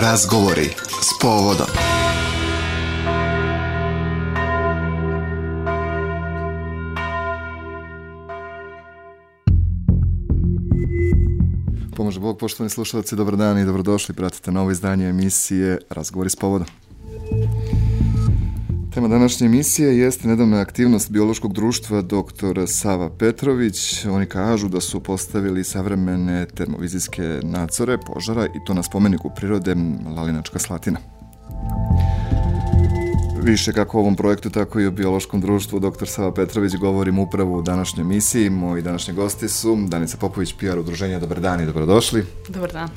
Razgovori s povodom. Pomože Bog, poštovani slušalci, dobar dan i dobrodošli. Pratite novo izdanje emisije Razgovori s povodom. Tema današnje emisije jeste nedavna aktivnost biološkog društva dr. Sava Petrović. Oni kažu da su postavili savremene termovizijske nadzore požara i to na spomeniku prirode Lalinačka Slatina. Više kako o ovom projektu, tako i o biološkom društvu dr. Sava Petrović govorim upravo u današnjoj emisiji. Moji današnji gosti su Danica Popović, PR udruženja. Dobar dan i dobrodošli. Dobar dan.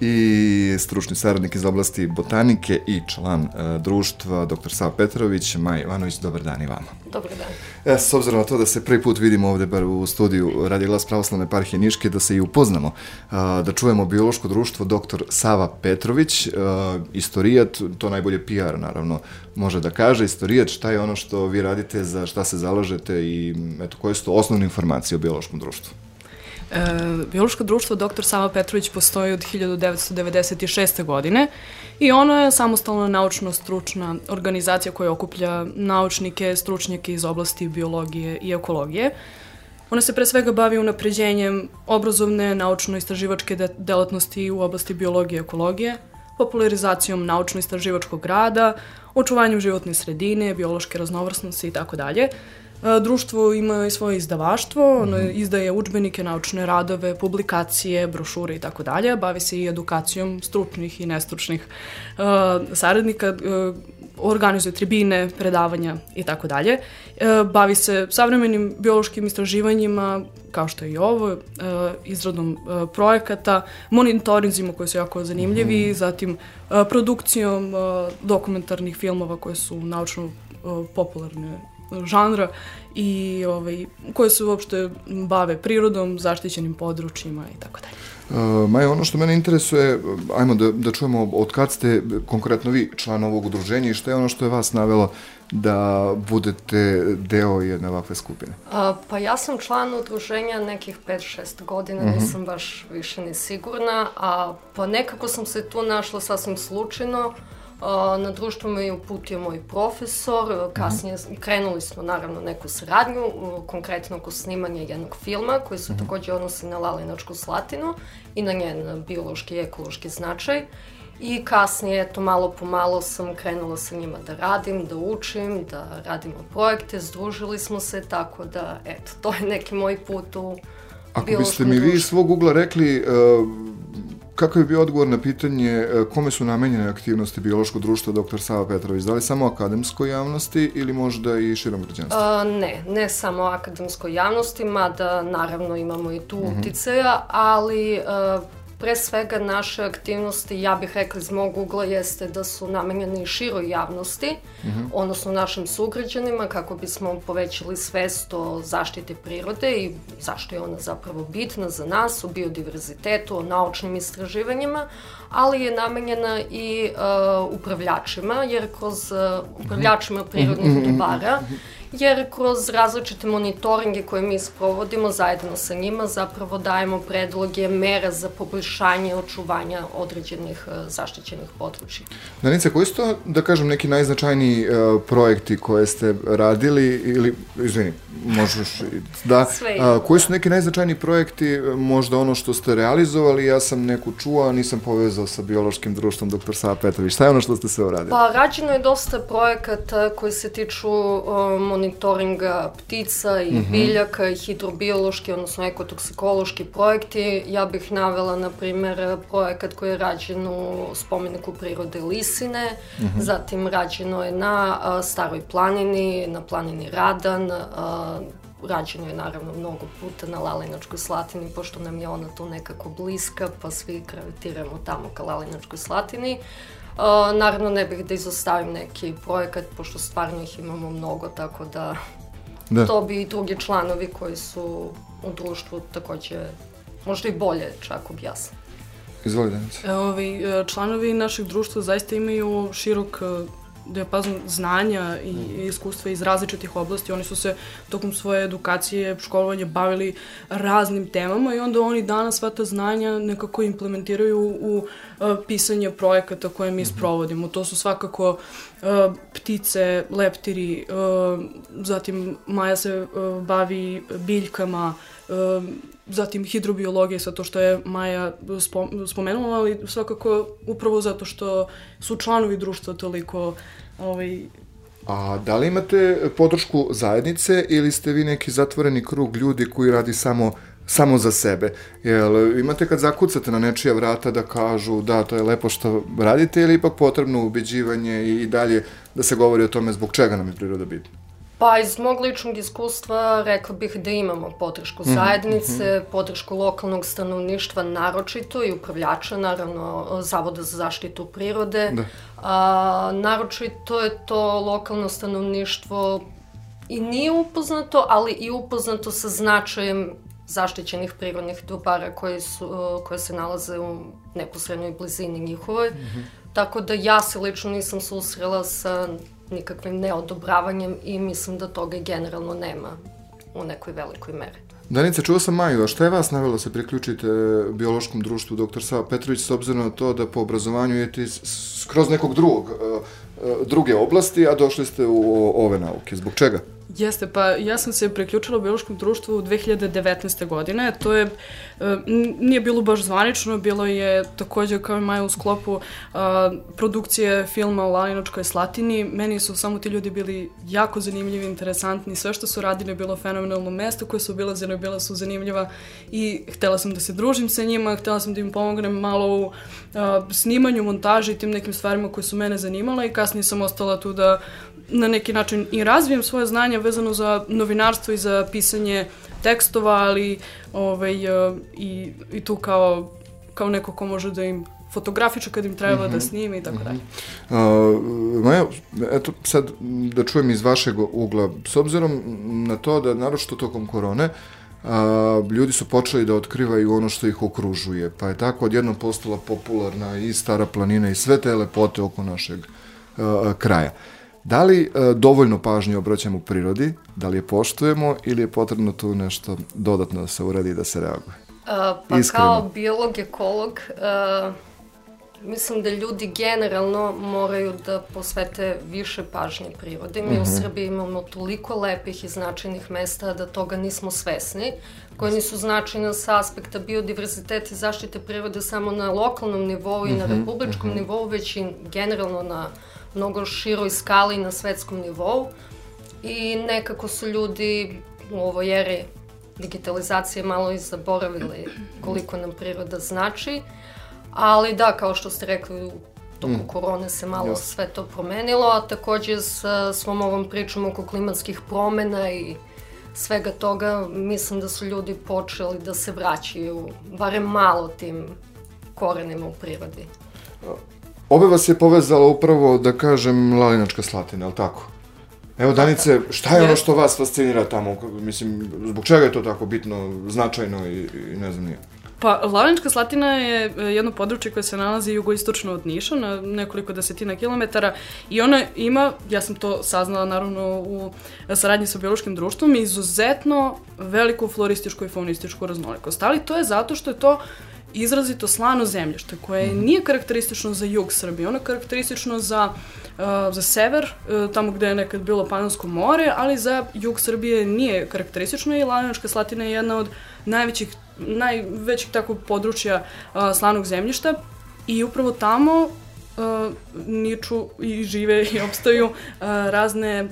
I stručni saradnik iz oblasti botanike i član uh, društva dr. Sava Petrović, Maj Ivanović. Dobar dan i vama. Dobar dan. E, s obzirom na to da se prvi put vidimo ovde bar u studiju Radi glas pravoslavne parhije Niške, da se i upoznamo, da čujemo biološko društvo dr. Sava Petrović, istorijat, to najbolje PR naravno može da kaže, istorijat šta je ono što vi radite, za šta se zalažete i eto, koje su to osnovne informacije o biološkom društvu? E, Biološko društvo dr. Sava Petrović postoji od 1996. godine i ono je samostalna naučno-stručna organizacija koja okuplja naučnike, stručnjake iz oblasti biologije i ekologije. Ona se pre svega bavi unapređenjem obrazovne, naučno-istraživačke de delatnosti u oblasti biologije i ekologije, popularizacijom naučno-istraživačkog rada, očuvanjem životne sredine, biološke raznovrsnosti i tako dalje. Društvo ima i svoje izdavaštvo, ono mhm. izdaje učbenike, naučne radove, publikacije, brošure i tako dalje. Bavi se i edukacijom stručnih i nestručnih uh, saradnika, uh, organizuje tribine, predavanja i tako dalje. Bavi se savremenim biološkim istraživanjima, kao što je i ovo, izradom projekata, monitorinzima koji su jako zanimljivi, mm. zatim produkcijom dokumentarnih filmova koje su naučno popularne žanra i ovaj, koje se uopšte bave prirodom, zaštićenim područjima i tako dalje. Uh, Maja, ono što mene interesuje, ajmo da, da čujemo od kad ste konkretno vi član ovog udruženja i šta je ono što je vas navelo da budete deo jedne ovakve skupine? A, pa ja sam član udruženja nekih 5-6 godina, mm -hmm. nisam baš više ni sigurna, a pa nekako sam se tu našla sasvim slučajno. Na društvo me je uputio moj profesor, kasnije krenuli smo naravno neku saradnju, konkretno oko snimanja jednog filma koji se takođe odnosi na Lalinačku slatinu i na njen biološki i ekološki značaj. I kasnije, eto, malo po malo sam krenula sa njima da radim, da učim, da radimo projekte, združili smo se, tako da, eto, to je neki moj put u Ako biste mi vi iz svog ugla rekli, uh, Kakav je bio odgovor na pitanje e, kome su namenjene aktivnosti biološkog društva dr. Sava Petrović? Da li samo akademskoj javnosti ili možda i širom građanstvu? A, ne, ne samo akademskoj javnosti, mada naravno imamo i tu uh mhm. -huh. uticaja, ali a, pre svega naše aktivnosti, ja bih rekla iz mog ugla, jeste da su namenjeni široj javnosti, mhm. -huh. odnosno našim sugrađanima, kako bismo povećali svest o zaštite prirode i zašto je ona zapravo bitna za nas, o biodiverzitetu, o naučnim istraživanjima, ali je namenjena i uh, upravljačima, jer kroz uh, upravljačima prirodnih mhm. dobara jer kroz različite monitoringe koje mi sprovodimo zajedno sa njima zapravo dajemo predloge mera za poboljšanje očuvanja određenih e, zaštićenih područja. Danica, koji su to, da kažem, neki najznačajniji uh, projekti koje ste radili ili, izvini, možeš da, Sve a, koji su neki najznačajniji projekti, možda ono što ste realizovali, ja sam neku čuo, a nisam povezao sa biološkim društvom dr. Sava Petrović. Šta je ono što ste sve uradili? Pa, rađeno je dosta projekata koji se tiču uh, monitoringa ptica i mm -hmm. biljaka i hidrobiološki, odnosno ekotoksikološki projekti. Ja bih navela, na primer, projekat koji je rađen u spomeniku prirode Lisine, mm -hmm. zatim rađeno je na a, Staroj planini, na planini Radan, a, rađeno je naravno mnogo puta na Lalinačkoj Slatini, pošto nam je ona tu nekako bliska, pa svi gravitiramo tamo ka Lalinačkoj Slatini. Uh, naravno ne bih da izostavim neki projekat, pošto stvarno ih imamo mnogo, tako da, da. to bi i drugi članovi koji su u društvu takođe možda i bolje čak objasnili. Izvoli, Danica. Ovi, e, članovi našeg društva zaista imaju širok e, dijapazon znanja i iskustva iz različitih oblasti. Oni su se tokom svoje edukacije, školovanja bavili raznim temama i onda oni danas sva ta znanja nekako implementiraju u uh, pisanje projekata koje mi mhm. sprovodimo. To su svakako uh, ptice, leptiri, uh, zatim Maja se bavi biljkama, zatim hidrobiologije, sa to što je Maja spomenula, ali svakako upravo zato što su članovi društva toliko ovaj, A da li imate podršku zajednice ili ste vi neki zatvoreni krug ljudi koji radi samo samo za sebe. Jel, imate kad zakucate na nečija vrata da kažu da, to je lepo što radite ili ipak potrebno ubeđivanje i dalje da se govori o tome zbog čega nam je priroda bitna? Pa iz mog ličnog iskustva rekla bih da imamo podršku mhm, zajednice, mm -hmm. podršku lokalnog stanovništva naročito i upravljača, naravno Zavoda za zaštitu prirode. Da. A, naročito je to lokalno stanovništvo i nije upoznato, ali i upoznato sa značajem zaštićenih prirodnih dobara koje, su, koje se nalaze u neposrednoj blizini njihovoj. Mm -hmm. Tako da ja se lično nisam susrela sa nikakvim neodobravanjem i mislim da toga generalno nema u nekoj velikoj meri. Danica, čuo sam Maju, a šta je vas navjelo da se priključite biološkom društvu dr. Sava Petrović s obzirom na to da po obrazovanju jete skroz nekog drugog, e, druge oblasti, a došli ste u ove nauke. Zbog čega? Jeste, pa ja sam se priključila u biološkom društvu 2019. godine. To je, e, nije bilo baš zvanično, bilo je takođe kao i Maja u sklopu a, produkcije filma o Lalinočkoj Slatini. Meni su samo ti ljudi bili jako zanimljivi, interesantni. Sve što su radili je bilo fenomenalno mesto koje su obilazili, bila su zanimljiva i htela sam da se družim sa njima, htela sam da im pomognem malo u a, snimanju, montaži i tim nekim stvarima koje su mene zanimala i kasnije sam ostala tu da na neki način i razvijem svoje znanja vezano za novinarstvo i za pisanje tekstova, ali ovaj, uh, i, i tu kao, kao neko ko može da im fotografiča kad im treba mm -hmm. da mhm. snimi i tako dalje. Uh, Maja, eto sad da čujem iz vašeg ugla, s obzirom na to da naročito tokom korone, a, ljudi su počeli da otkrivaju ono što ih okružuje, pa je tako odjednom postala popularna i Stara planina i sve te lepote oko našeg kraja. Da li e, dovoljno pažnje obraćamo prirodi, da li je poštujemo ili je potrebno tu nešto dodatno da se uredi i da se reaguje? Uh, pa Iskreno. kao biolog, ekolog, uh, mislim da ljudi generalno moraju da posvete više pažnje prirodi. Mi uh -huh. u mhm. Srbiji imamo toliko lepih i značajnih mesta da toga nismo svesni, koje nisu značajne sa aspekta biodiverziteta i zaštite prirode samo na lokalnom nivou i uh -huh. na mhm, republičkom uh mhm. -huh. nivou, već i generalno na mnogo široj skali na svetskom nivou i nekako su ljudi u ovoj eri digitalizacije malo i zaboravili koliko nam priroda znači. Ali da, kao što ste rekli, toku mm. korone se malo ja. sve to promenilo, a takođe sa svom ovom pričom oko klimatskih promena i svega toga, mislim da su ljudi počeli da se vraćaju, barem malo tim korenima u prirodi. Obe vas je povezala upravo, da kažem, Lalinačka slatina, je li tako? Evo, Danice, šta je ono što vas fascinira tamo? Mislim, zbog čega je to tako bitno, značajno i, i ne znam nije? Pa, Lavenička slatina je e, jedno područje koje se nalazi jugoistočno od Niša, na nekoliko desetina kilometara, i ona ima, ja sam to saznala naravno u saradnji sa biološkim društvom, izuzetno veliku florističku i faunističku raznolikost. Ali to je zato što je to izrazito slano zemljište koje mm. nije karakteristično za jug Srbije, ono je karakteristično za, uh, za sever, uh, tamo gde je nekad bilo Panonsko more, ali za jug Srbije nije karakteristično i Lavinačka slatina je jedna od najvećih, najvećih takvog područja uh, slanog zemljišta i upravo tamo uh, niču i žive i opstaju uh, razne, uh,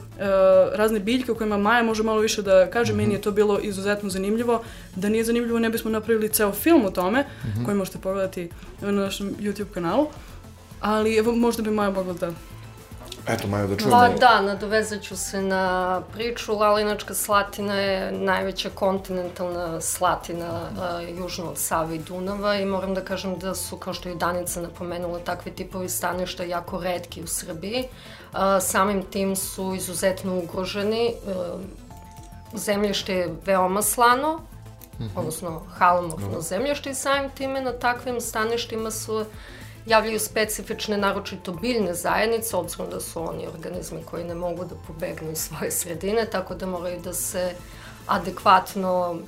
razne biljke o kojima Maja može malo više da kaže. Mm -hmm. Meni je to bilo izuzetno zanimljivo. Da nije zanimljivo ne bismo napravili ceo film o tome, mm -hmm. koji možete pogledati na našem YouTube kanalu. Ali evo, možda bi Maja mogla da Eto, Maja, da čujemo. Pa da, nadovezat ću se na priču. Lalinačka slatina je najveća kontinentalna slatina uh, južno od Save i Dunava i moram da kažem da su, kao što je Danica napomenula, takvi tipovi staništa jako redki u Srbiji. Uh, samim tim su izuzetno ugroženi. Uh, zemljište je veoma slano, mm -hmm. odnosno halomorfno mm -hmm. zemljište i samim time na takvim staništima su javljaju specifične, naročito biljne zajednice, obzirom da su oni organizmi koji ne mogu da pobegnu iz svoje sredine, tako da moraju da se adekvatno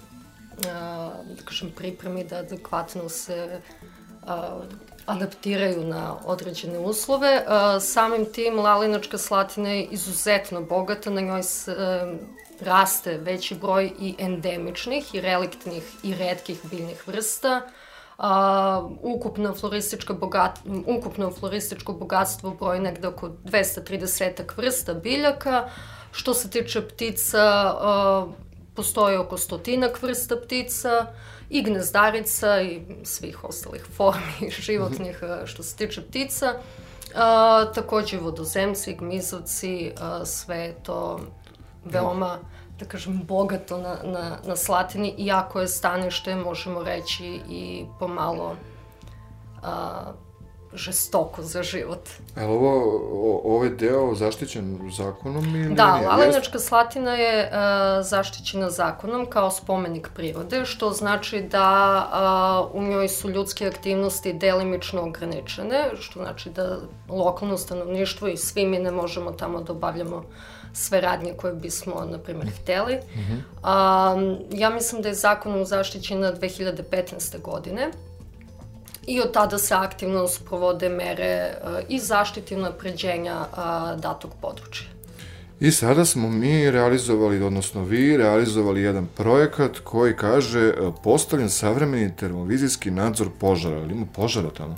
da kažem, pripremi, da adekvatno se adaptiraju na određene uslove. Samim tim lalinačka slatina je izuzetno bogata, na njoj se raste veći broj i endemičnih i reliktnih i redkih biljnih vrsta. Uh, ukupno, florističko bogat, ukupno florističko bogatstvo broji negde oko 230 vrsta biljaka. Što se tiče ptica, uh, postoji oko stotinak vrsta ptica i gnezdarica i svih ostalih formi životnih što se tiče ptica. Uh, takođe vodozemci, gmizovci, uh, sve to veoma, da kažem, bogato na, na, na Slatini, iako je stanište, možemo reći, i pomalo a, žestoko za život. Je li ovo, o, ovaj deo zaštićen zakonom ili Da, Lalinačka slatina je uh, zaštićena zakonom kao spomenik prirode, što znači da uh, u njoj su ljudske aktivnosti delimično ograničene, što znači da lokalno stanovništvo i svi mi ne možemo tamo da obavljamo sve radnje koje bismo, na primjer, hteli. Mm -hmm. um, ja mislim da je zakonom zaštićena 2015. godine i od tada se aktivno sprovode mere uh, i zaštiti napređenja uh, datog područja. I sada smo mi realizovali, odnosno vi realizovali jedan projekat koji kaže uh, postavljen savremeni termovizijski nadzor požara. Ali ima požara tamo?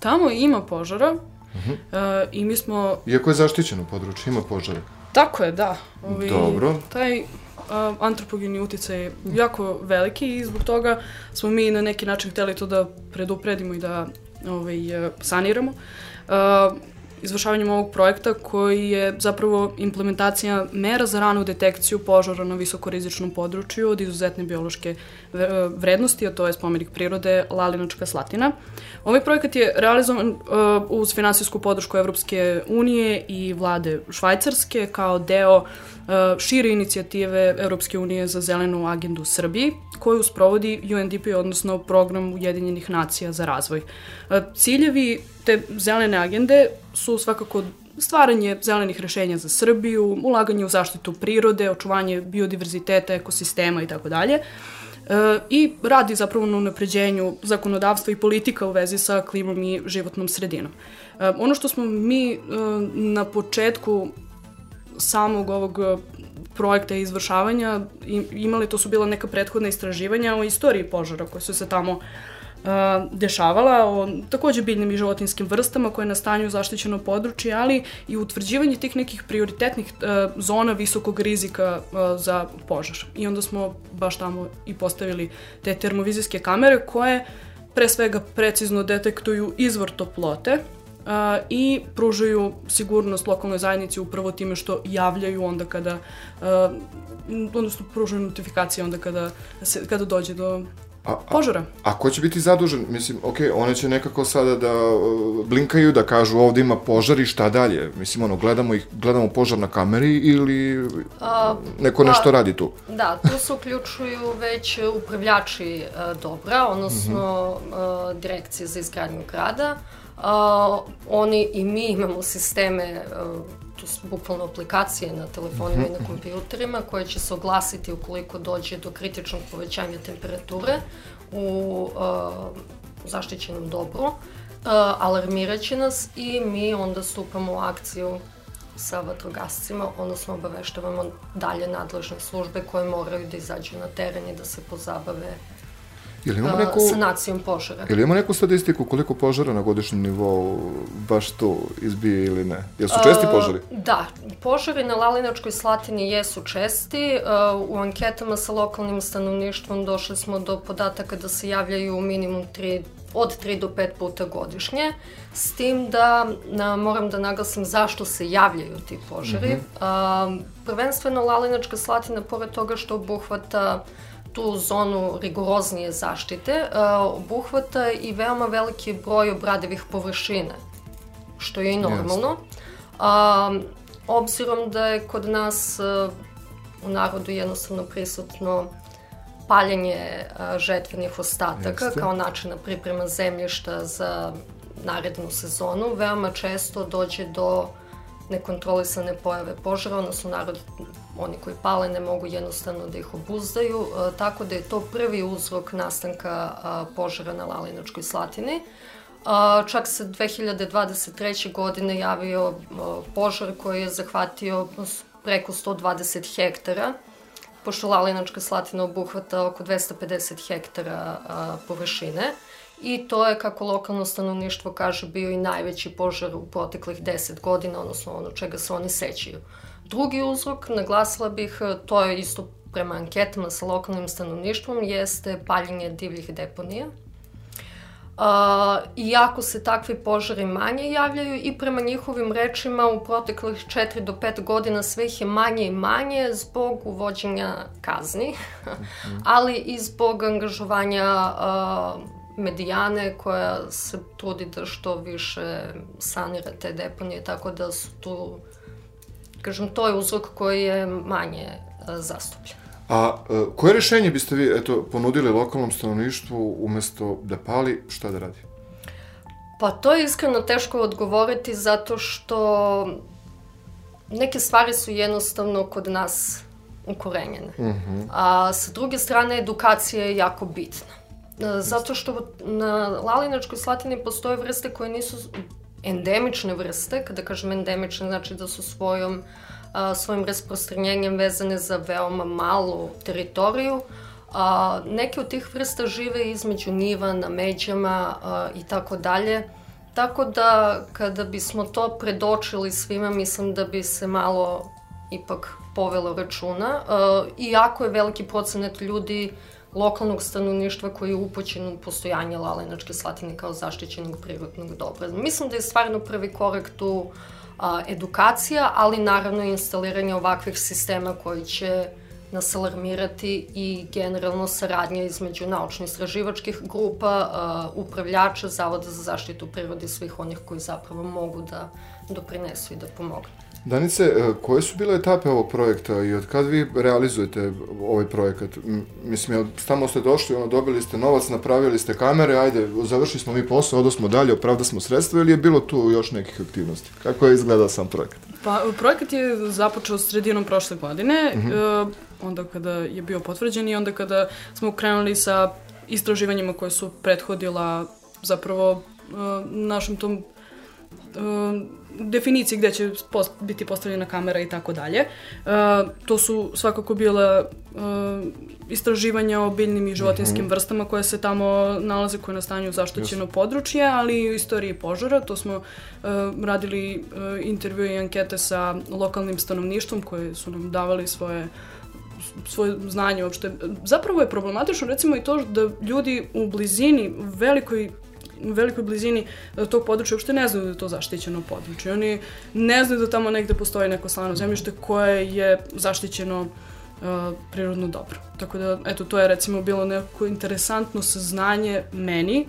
Tamo ima požara. Uh -huh. uh, I mi smo... Iako je zaštićeno područje, ima požara. Tako je, da. Ovi, Dobro. Taj a, antropogeni uticaj je jako veliki i zbog toga smo mi na neki način hteli to da predupredimo i da ovaj, saniramo. A, izvršavanjem ovog projekta koji je zapravo implementacija mera za ranu detekciju požara na visokorizičnom području od izuzetne biološke vrednosti, a to je spomenik prirode Lalinačka slatina. Ovaj projekat je realizovan uh, uz finansijsku podršku Evropske unije i vlade Švajcarske kao deo uh, šire inicijative Evropske unije za zelenu agendu u Srbiji, koju sprovodi UNDP, odnosno Program Ujedinjenih nacija za razvoj. Uh, ciljevi te zelene agende su svakako stvaranje zelenih rešenja za Srbiju, ulaganje u zaštitu prirode, očuvanje biodiverziteta, ekosistema i tako dalje. I radi zapravo na unapređenju zakonodavstva i politika u vezi sa klimom i životnom sredinom. Ono što smo mi na početku samog ovog projekta izvršavanja imali, to su bila neka prethodna istraživanja o istoriji požara koje su se tamo uh, dešavala, o takođe biljnim i životinskim vrstama koje nastanju zaštićeno područje, ali i utvrđivanje tih nekih prioritetnih zona visokog rizika za požar. I onda smo baš tamo i postavili te termovizijske kamere koje pre svega precizno detektuju izvor toplote, i pružaju sigurnost lokalnoj zajednici upravo time što javljaju onda kada uh, odnosno pružaju notifikacije onda kada, se, kada dođe do A, a, požara. A ko će biti zadužen? Mislim, ok, one će nekako sada da uh, blinkaju, da kažu ovde ima požar i šta dalje? Mislim, ono, gledamo, ih, gledamo požar na kameri ili a, neko pa, nešto radi tu? Da, tu se uključuju već upravljači a, dobra, odnosno mm -hmm. a, direkcije za izgradnju grada. A, oni i mi imamo sisteme a, to su bukvalno aplikacije na telefonima i na mhm. kompjuterima koje će se oglasiti ukoliko dođe do kritičnog povećanja temperature u uh, zaštićenom dobru, uh, alarmiraće nas i mi onda stupamo u akciju sa vatrogascima, odnosno obaveštavamo dalje nadležne službe koje moraju da izađu na teren i da se pozabave Ili imamo neku, sanacijom požara. Ili imamo neku statistiku koliko požara na godišnjem nivou baš tu izbije ili ne? Jesu česti požari? Da, požari na Lalinačkoj Slatini jesu česti. Uh, u anketama sa lokalnim stanovništvom došli smo do podataka da se javljaju minimum 3 od 3 do 5 puta godišnje, s tim da na, moram da naglasim zašto se javljaju ti požari. Mm -hmm. uh, prvenstveno Lalinačka slatina, pored toga što obuhvata uh, tu zonu rigoroznije zaštite uh, obuhvata i veoma veliki broj obradivih površina, što je i normalno. Um, obzirom da je kod nas uh, u narodu jednostavno prisutno paljenje uh, žetvenih ostataka Jeste. kao načina priprema zemljišta za narednu sezonu. Veoma često dođe do nekontrolisane pojave požara, odnosno narod, oni koji pale ne mogu jednostavno da ih obuzdaju, e, tako da je to prvi uzrok nastanka požara na Lalinačkoj Slatini. Čak se 2023. godine javio požar koji je zahvatio preko 120 hektara, pošto Lalinačka Slatina obuhvata oko 250 hektara površine. I to je, kako lokalno stanovništvo kaže, bio i najveći požar u proteklih 10 godina, odnosno ono čega se oni sećaju. Drugi uzrok, naglasila bih, to je isto prema anketama sa lokalnim stanovništvom, jeste paljenje divljih deponija. Uh, iako se takvi požari manje javljaju i prema njihovim rečima u proteklih 4 do 5 godina sve ih je manje i manje zbog uvođenja kazni, ali i zbog angažovanja uh, medijane koja se trudi da što više sanira te deponije, tako da su tu, kažem, to je uzrok koji je manje uh, zastupljen. A e, koje rešenje biste vi eto, ponudili lokalnom stanovništvu umesto da pali, šta da radi? Pa to je iskreno teško odgovoriti zato što neke stvari su jednostavno kod nas ukorenjene. Mhm. -huh. A sa druge strane, edukacija je jako bitna. E, zato što na Lalinačkoj slatini postoje vrste koje nisu endemične vrste, kada kažem endemične znači da su svojom a, svojim rasprostranjenjem vezane za veoma malu teritoriju. A, neke od tih vrsta žive između njiva, na međama i tako dalje. Tako da kada bismo to predočili svima, mislim da bi se malo ipak povelo računa. A, iako je veliki procenat ljudi lokalnog stanovništva koji je upoćen u postojanje Lalenačke slatine kao zaštićenog prirodnog dobra. Mislim da je stvarno prvi korak tu a, edukacija, ali naravno instaliranje ovakvih sistema koji će nas alarmirati i generalno saradnja između naučno-istraživačkih grupa, a, upravljača, Zavoda za zaštitu prirode i svih onih koji zapravo mogu da doprinesu i da pomognu. Danice, e, koje su bile etape ovog projekta i od kad vi realizujete ovaj projekat? Mislim, tamo ste došli, ono, dobili ste novac, napravili ste kamere, ajde, završili smo mi posao, odosmo dalje, opravda smo sredstva ili je bilo tu još nekih aktivnosti? Kako je izgledao sam projekat? Pa, projekat je započeo sredinom prošle godine, uh mhm. -huh. onda kada je bio potvrđen i onda kada smo krenuli sa istraživanjima koje su prethodila zapravo e, našem tom definiciji gde će post, biti postavljena kamera i tako dalje. To su svakako bile uh, istraživanja o biljnim i životinskim mm -hmm. vrstama koje se tamo nalaze, koje nastanju zaštićeno yes. područje, ali i u istoriji požara. To smo uh, radili uh, intervjue i ankete sa lokalnim stanovništvom koje su nam davali svoje svoje znanje uopšte. Zapravo je problematično recimo i to da ljudi u blizini, u velikoj blizini e, tog područja uopšte ne znaju da je to zaštićeno područje. Oni ne znaju da tamo negde postoji neko slano zemljište koje je zaštićeno uh, prirodno dobro. Tako da, eto, to je recimo bilo neko interesantno saznanje meni.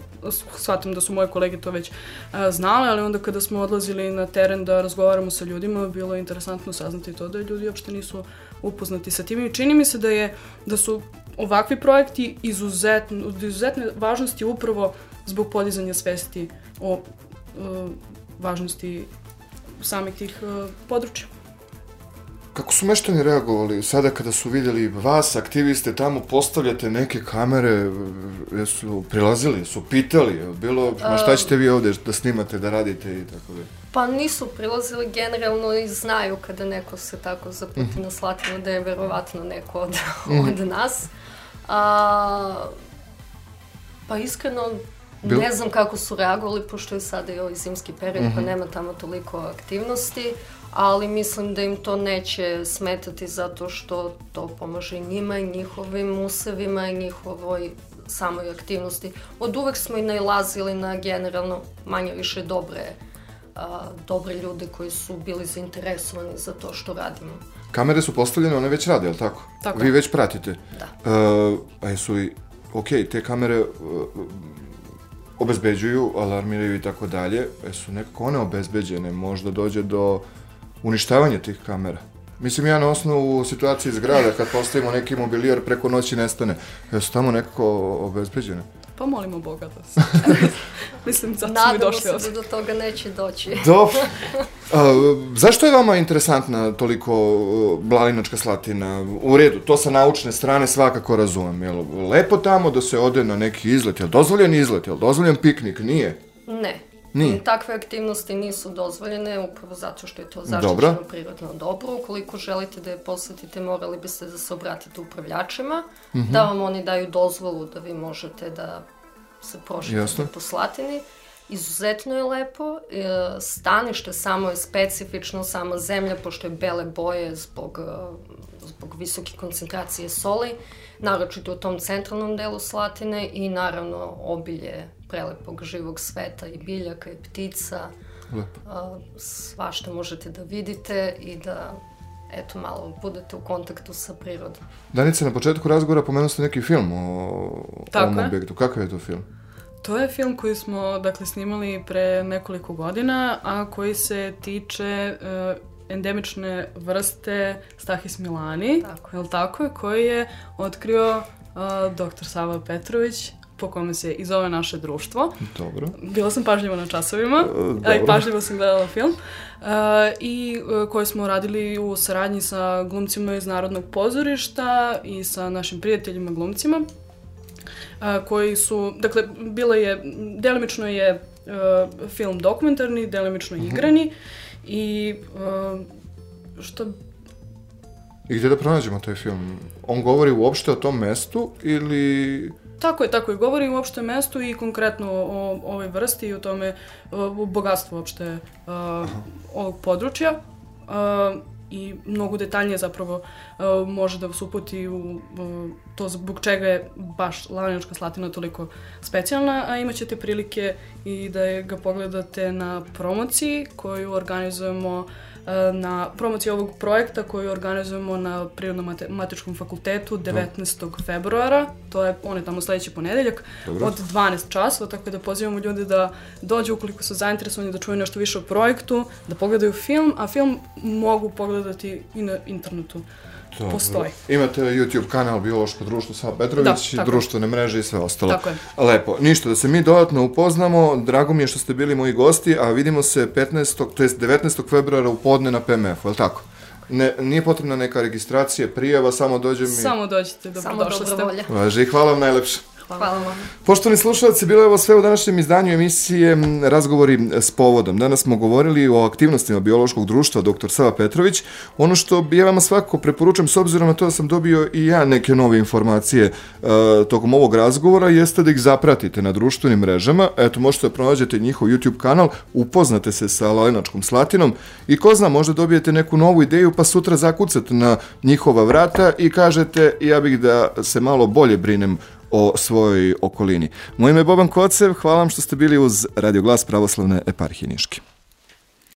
Shvatam da su moje kolege to već uh, znale, ali onda kada smo odlazili na teren da razgovaramo sa ljudima, bilo je interesantno saznati to da ljudi uopšte nisu upoznati sa tim i čini mi se da je da su ovakvi projekti izuzetno, izuzetne važnosti upravo zbog podizanja svesti o uh, važnosti samih tih uh, područja. Kako su meštani reagovali sada kada su vidjeli vas, aktiviste, tamo postavljate neke kamere, jesu prilazili, su pitali, bilo, ma šta ćete vi ovde da snimate, da radite i tako da? Pa nisu prilazili generalno i znaju kada neko se tako zaputi mm -hmm. na Slatinu da je verovatno neko od, mm -hmm. od nas. A, pa iskreno Bil... Ne znam kako su reagovali, pošto je sada i ovaj zimski period, mm -hmm. pa mhm. nema tamo toliko aktivnosti, ali mislim da im to neće smetati zato što to pomaže njima i njihovim usevima i njihovoj samoj aktivnosti. Od uvek smo i najlazili na generalno manje više dobre a, dobre ljude koji su bili zainteresovani za to što radimo. Kamere su postavljene, one već rade, je li tako? Tako. Vi već pratite? Da. Uh, a jesu i, ok, te kamere uh, obezbeđuju, alarmiraju i tako dalje, e, su nekako one obezbeđene, možda dođe do uništavanja tih kamera. Mislim, ja na osnovu situacije iz grada, kad postavimo neki mobilijar, preko noći nestane. Jesu tamo nekako obezbeđene? Pa molimo Boga da se. Mislim, zato smo i Nadamo došli se da do toga neće doći. Dobro. A, zašto je vama interesantna toliko uh, Blalinačka slatina? U redu, to sa naučne strane svakako razumem. Jel lepo tamo da se ode na neki izlet? Jel dozvoljen izlet? Jel dozvoljen piknik? Nije. Ne. Nije. Takve aktivnosti nisu dozvoljene upravo zato što je to Dobro. zaštićeno prirodno dobro. Ukoliko želite da je posetite, morali biste da se obratite upravljačima, Mhm. da vam oni daju dozvolu da vi možete da se prošetate Jasno. po Slatini. Izuzetno je lepo, e, stanište samo je specifično, sama zemlja, pošto je bele boje zbog, e, zbog visoke koncentracije soli, naročito u tom centralnom delu Slatine i naravno obilje prelepog živog sveta i biljaka i ptica. Lepo. A, svašta možete da vidite i da eto malo budete u kontaktu sa prirodom. Danica, na početku razgovora pomenuli ste neki film o Tako ovom je. objektu. Kakav je to film? To je film koji smo, dakle, snimali pre nekoliko godina, a koji se tiče uh, endemične vrste Stahis milani, Tako je li tako? Koji je otkrio uh, dr. Sava Petrović, po kome se i zove naše društvo. Dobro. Bila sam pažljiva na časovima, a i pažljivo sam gledala film. Uh, I uh, koji smo radili u saradnji sa glumcima iz Narodnog pozorišta i sa našim prijateljima glumcima. a, koji su, dakle, bilo je, delimično je uh, film dokumentarni, delimično igrani i uh, što I gde da pronađemo taj film? On govori uopšte o tom mestu ili... Tako je, tako je. Govori uopšte o mestu i konkretno o, o ovoj vrsti i o tome, o, o bogatstvu uopšte uh, ovog područja. Uh, I mnogo detaljnije zapravo uh, može da vas uputi u uh, to zbog čega je baš Lavljačka slatina toliko specijalna, a imat ćete prilike i da ga pogledate na promociji koju organizujemo uh, na promociji ovog projekta koju organizujemo na Prirodno-matičkom fakultetu 19. februara, to je, on je tamo sledeći ponedeljak, Dobro. od 12 časova, tako da pozivamo ljude da dođu ukoliko su zainteresovani da čuju nešto više o projektu, da pogledaju film, a film mogu pogledati i na internetu. Dobro. Postoji. Imate YouTube kanal Biološko društvo Sava Petrović, Da, društvene mreže i sve ostalo. Tako je. Lepo. Ništa, da se mi dodatno upoznamo. Drago mi je što ste bili moji gosti, a vidimo se 15. to jest 19. februara u podne na PMF-u, je li tako? Ne, nije potrebna neka registracija, prijava, samo dođe mi... Samo dođite, Samo dobrodošli ste. dobro volja. Važi, i hvala vam najlepše. Hvala vam. Poštovani slušalci, bilo je ovo sve u današnjem izdanju emisije Razgovori s povodom. Danas smo govorili o aktivnostima biološkog društva dr. Sava Petrović. Ono što ja vama svakako preporučam, s obzirom na to da sam dobio i ja neke nove informacije e, tokom ovog razgovora, jeste da ih zapratite na društvenim mrežama. Eto, možete da pronađete njihov YouTube kanal, upoznate se sa Lalenačkom slatinom i ko zna, možda dobijete neku novu ideju pa sutra zakucate na njihova vrata i kažete ja bih da se malo bolje brinem o svojoj okolini. Moje ime je Boban Kocev, hvala vam što ste bili uz Radio Glas Pravoslavne eparhije Niške.